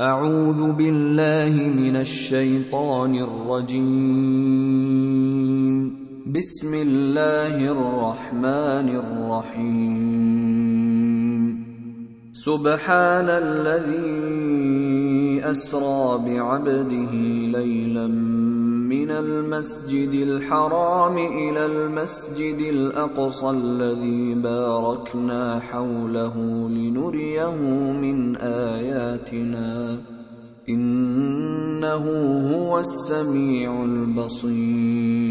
أعوذ بالله من الشيطان الرجيم. بسم الله الرحمن الرحيم. سبحان الذي أسرى بعبده ليلا من المسجد الحرام إلى المسجد الأقصى الذي باركنا حوله لنريه من آياتنا. إنه هو السميع البصير.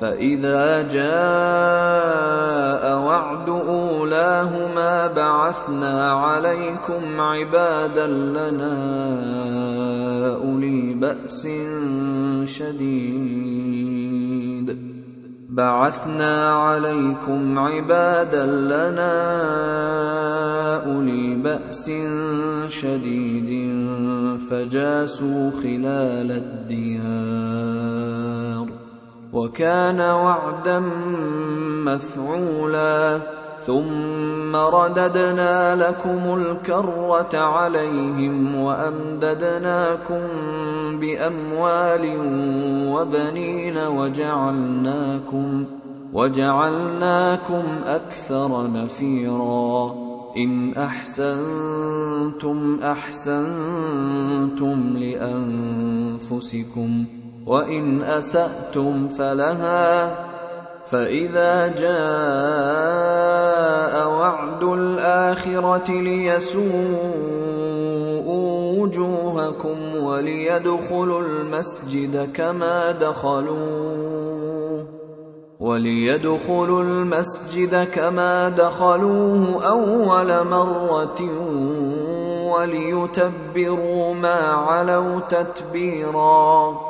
فإذا جاء وعد أولاهما بعثنا عليكم عبادا لنا أولي بأس شديد. بعثنا عليكم عبادا لنا أولي بأس شديد فجاسوا خلال الديار. وكان وعدا مفعولا. ثم رددنا لكم الكرة عليهم وأمددناكم بأموال وبنين وجعلناكم وجعلناكم أكثر نفيرا. إن أحسنتم أحسنتم لأنفسكم. وإن أسأتم فلها فإذا جاء وعد الآخرة ليسوءوا وجوهكم وليدخلوا المسجد كما دخلوه وليدخلوا المسجد كما دخلوه أول مرة وليتبروا ما علوا تتبيرا.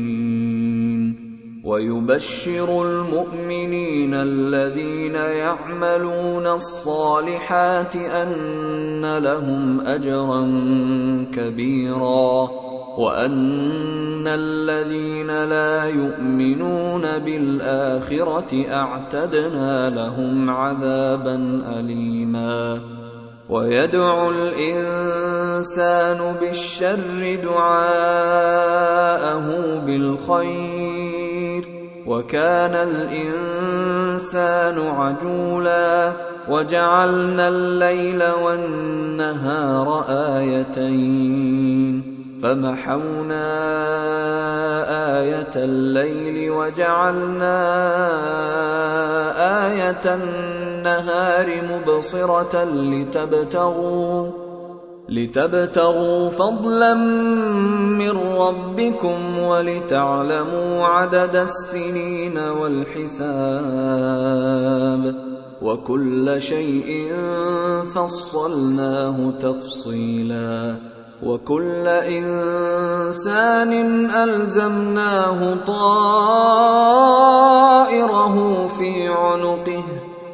ويبشر المؤمنين الذين يعملون الصالحات أن لهم أجرا كبيرا وأن الذين لا يؤمنون بالآخرة أعتدنا لهم عذابا أليما ويدعو الإنسان بالشر دعاءه بالخير وكان الإنسان عجولا وجعلنا الليل والنهار آيتين فمحونا آية الليل وجعلنا آية النهار مبصرة لتبتغوا لتبتغوا فضلا من ربكم ولتعلموا عدد السنين والحساب وكل شيء فصلناه تفصيلا وكل إنسان ألزمناه طائره في عنقه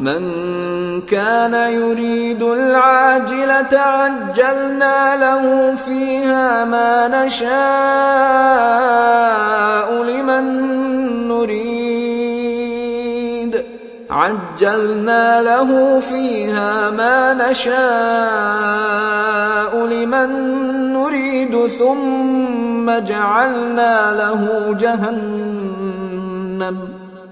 من كان يريد العاجلة عجلنا له فيها ما نشاء لمن نريد. عجلنا له فيها ما نشاء لمن نريد ثم جعلنا له جهنم.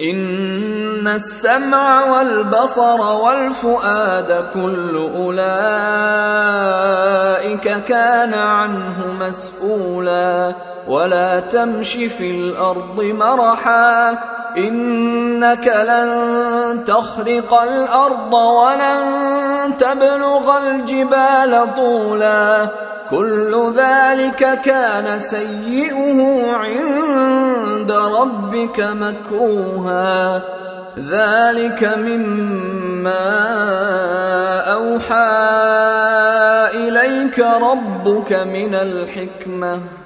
ان السمع والبصر والفؤاد كل اولئك كان عنه مسؤولا ولا تمش في الأرض مرحا إنك لن تخرق الأرض ولن تبلغ الجبال طولا. كل ذلك كان سيئه عند ربك مكروها. ذلك مما أوحى إليك ربك من الحكمة.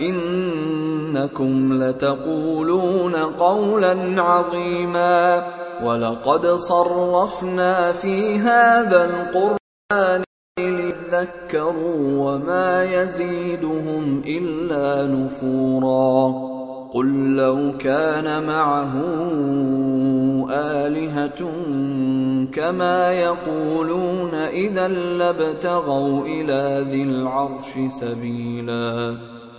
إنكم لتقولون قولا عظيما ولقد صرفنا في هذا القرآن ليذكروا وما يزيدهم إلا نفورا قل لو كان معه آلهة كما يقولون إذا لابتغوا إلى ذي العرش سبيلا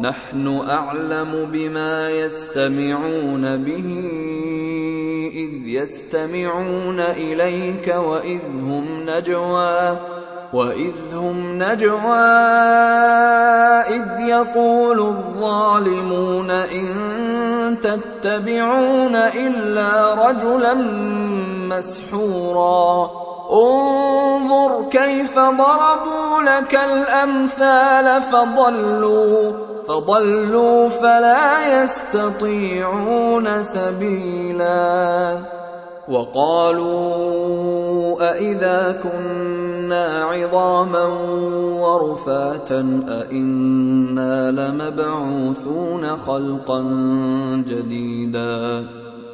نحن أعلم بما يستمعون به إذ يستمعون إليك وإذ هم نجوى وإذ هم نجوى إذ يقول الظالمون إن تتبعون إلا رجلا مسحورا. انظر كيف ضربوا لك الأمثال فضلوا. فضلوا فلا يستطيعون سبيلا. وقالوا أإذا كنا عظاما ورفاتا أإنا لمبعوثون خلقا جديدا.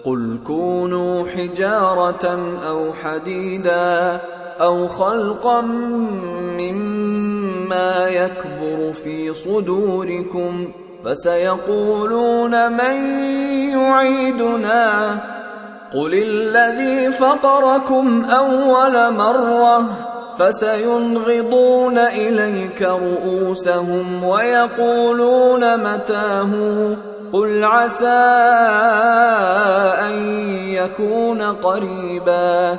قل كونوا حجارة أو حديدا أو خلقا مما ما يكبر في صدوركم فسيقولون من يعيدنا قل الذي فطركم أول مرة فسينغضون إليك رؤوسهم ويقولون متاه قل عسى أن يكون قريبا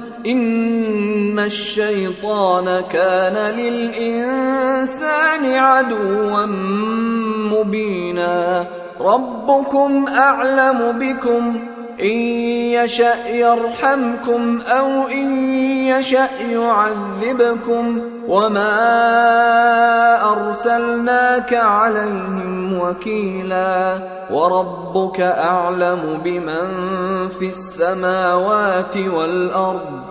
ان الشيطان كان للانسان عدوا مبينا. ربكم اعلم بكم. ان يشا يرحمكم أو ان يشا يعذبكم. وما ارسلناك عليهم وكيلا. وربك اعلم بمن في السماوات والارض.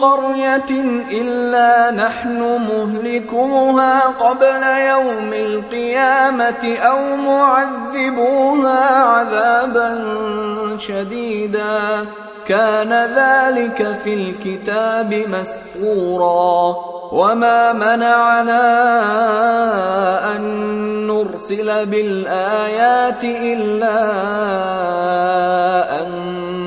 قرية إلا نحن مهلكوها قبل يوم القيامة أو معذبوها عذابا شديدا. كان ذلك في الكتاب مسطورا. وما منعنا أن نرسل بالآيات إلا أن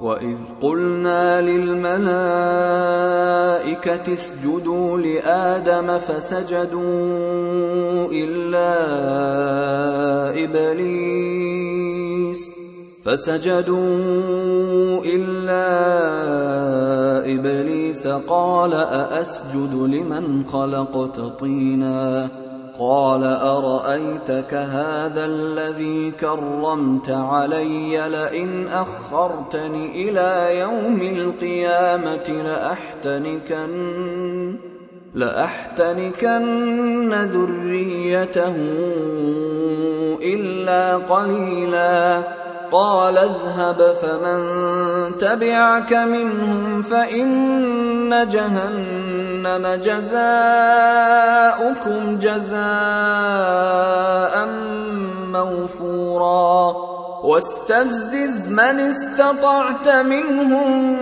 واذ قلنا للملائكه اسجدوا لادم فسجدوا الا ابليس فسجدوا الا ابليس قال ااسجد لمن خلقت طينا قال أرأيتك هذا الذي كرمت علي لئن أخرتني إلى يوم القيامة لاحتنكن لأحتنكن ذريته إلا قليلا. قال اذهب فمن تبعك منهم فإن جهنم جزاؤكم جزاء موفورا. واستفزز من استطعت منهم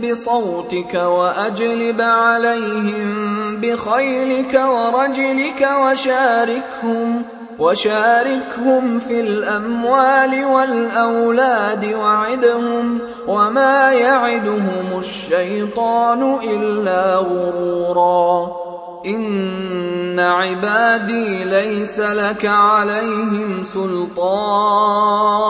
بصوتك وأجلب عليهم بخيلك ورجلك وشاركهم. وشاركهم في الأموال والأولاد وعدهم وما يعدهم الشيطان إلا غرورا. إن عبادي ليس لك عليهم سلطان.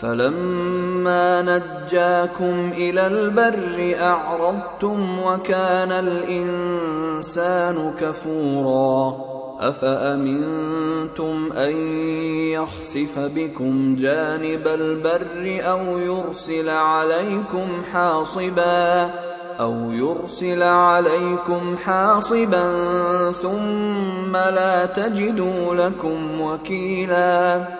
فلما نجاكم إلى البر اعرضتم وكان الانسان كفورا افامنتم ان يخسف بكم جانب البر أو يرسل عليكم حاصبا أو يرسل عليكم حاصبا ثم لا تجدوا لكم وكيلا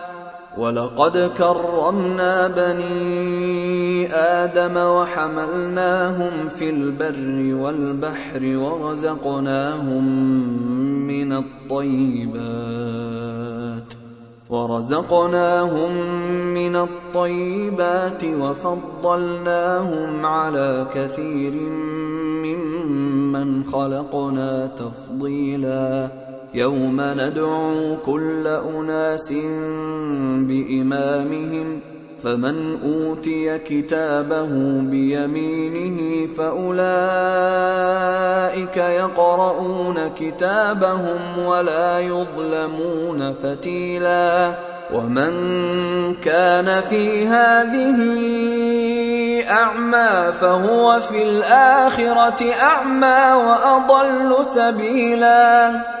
ولقد كرمنا بني آدم وحملناهم في البر والبحر ورزقناهم من الطيبات ورزقناهم من الطيبات وفضلناهم على كثير ممن خلقنا تفضيلا. يوم ندعو كل أناس بإمامهم فمن أوتي كتابه بيمينه فأولئك يقرؤون كتابهم ولا يظلمون فتيلا. ومن كان في هذه أعمى فهو في الآخرة أعمى وأضل سبيلا.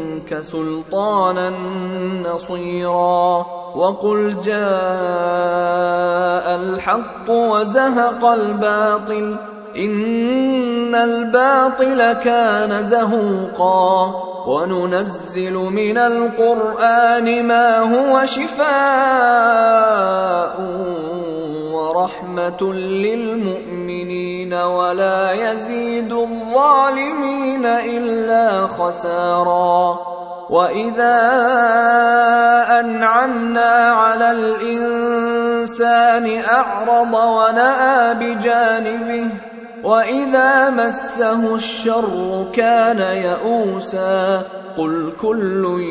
سلطانا نصيرا وقل جاء الحق وزهق الباطل إن الباطل كان زهوقا وننزل من القرآن ما هو شفاء ورحمة للمؤمنين ولا يزيد الظالمين إلا خسارا. وإذا أنعمنا على الإنسان أعرض ونأى بجانبه وإذا مسه الشر كان يئوسا. قل كل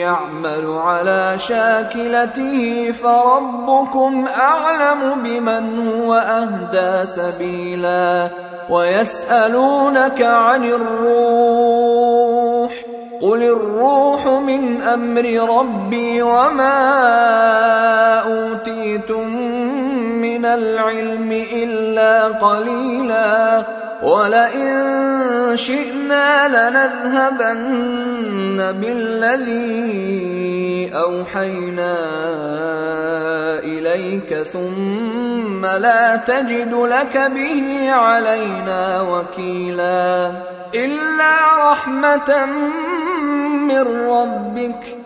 يعمل على شاكلته فربكم أعلم بمن هو أهدى سبيلا ويسألونك عن الروح قل الروح من أمر ربي وما أوتيتم من العلم إلا قليلا. ولئن شئنا لنذهبن بالذي اوحينا اليك ثم لا تجد لك به علينا وكيلا الا رحمه من ربك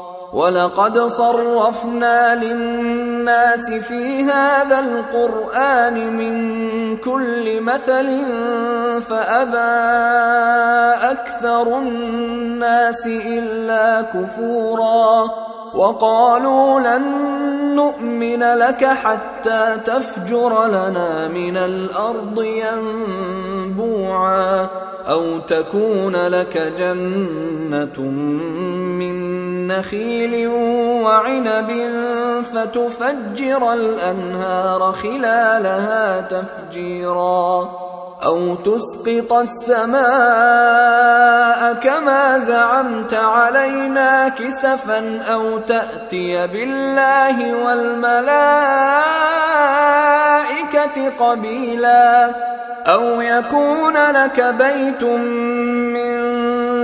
ولقد صرفنا للناس في هذا القرآن من كل مثل فأبى أكثر الناس إلا كفورا وقالوا لن نؤمن لك حتى تفجر لنا من الأرض ينبوعا أو تكون لك جنة من نخيل وعنب فتفجر الأنهار خلالها تفجيرا أو تسقط السماء كما زعمت علينا كسفا أو تأتي بالله والملائكة قبيلا أو يكون لك بيت من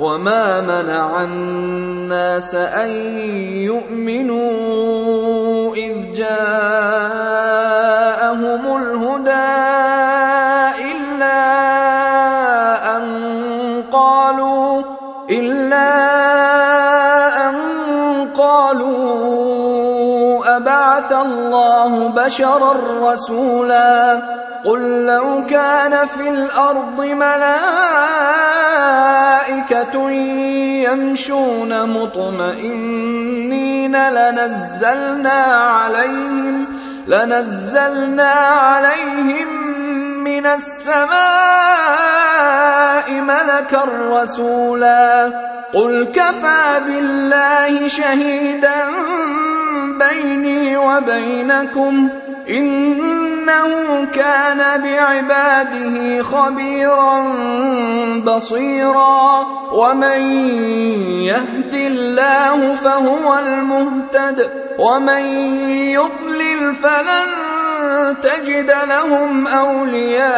وما منع الناس ان يؤمنوا اذ جاءهم الهدى الا ان قالوا الا ابعث الله بشرا رسولا قل لو كان في الأرض ملائكة يمشون مطمئنين لنزلنا عليهم لنزلنا عليهم من السماء ملكا رسولا قل كفى بالله شهيدا بيني وبينكم إنه كان بعباده خبيرا بصيرا ومن يهد الله فهو المهتد ومن يضلل فلن تجد لهم أولياء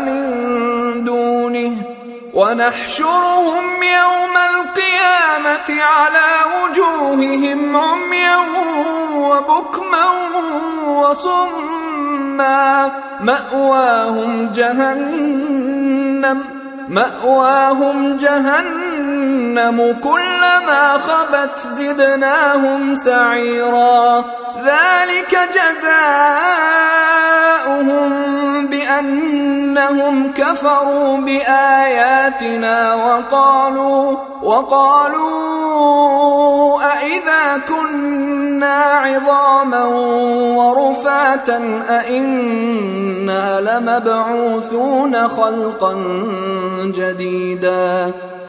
من دونه ونحشرهم يوم القيامة على وجوههم عميا وبكما وصما. مأواهم جهنم مأواهم جهنم. كلما خبت زدناهم سعيرا. ذلك جزاؤهم بأنهم كفروا بآياتنا وقالوا وقالوا أإذا كنا عظاما ورفاتا أإنا لمبعوثون خلقا جديدا.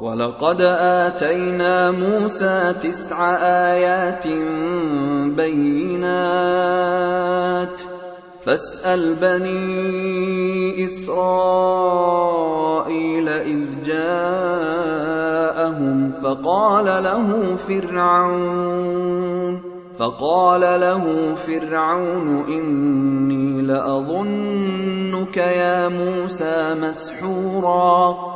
ولقد آتينا موسى تسع آيات بينات. فاسأل بني إسرائيل إذ جاءهم فقال له فرعون فقال له فرعون إني لأظنك يا موسى مسحورا.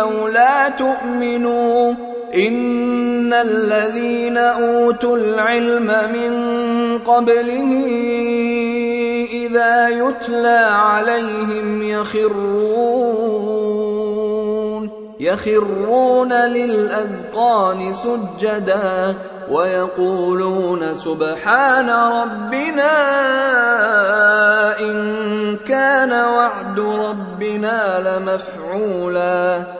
أو لا تؤمنوا إن الذين أوتوا العلم من قبله إذا يتلى عليهم يخرون يخرون للأذقان سجدا ويقولون سبحان ربنا إن كان وعد ربنا لمفعولا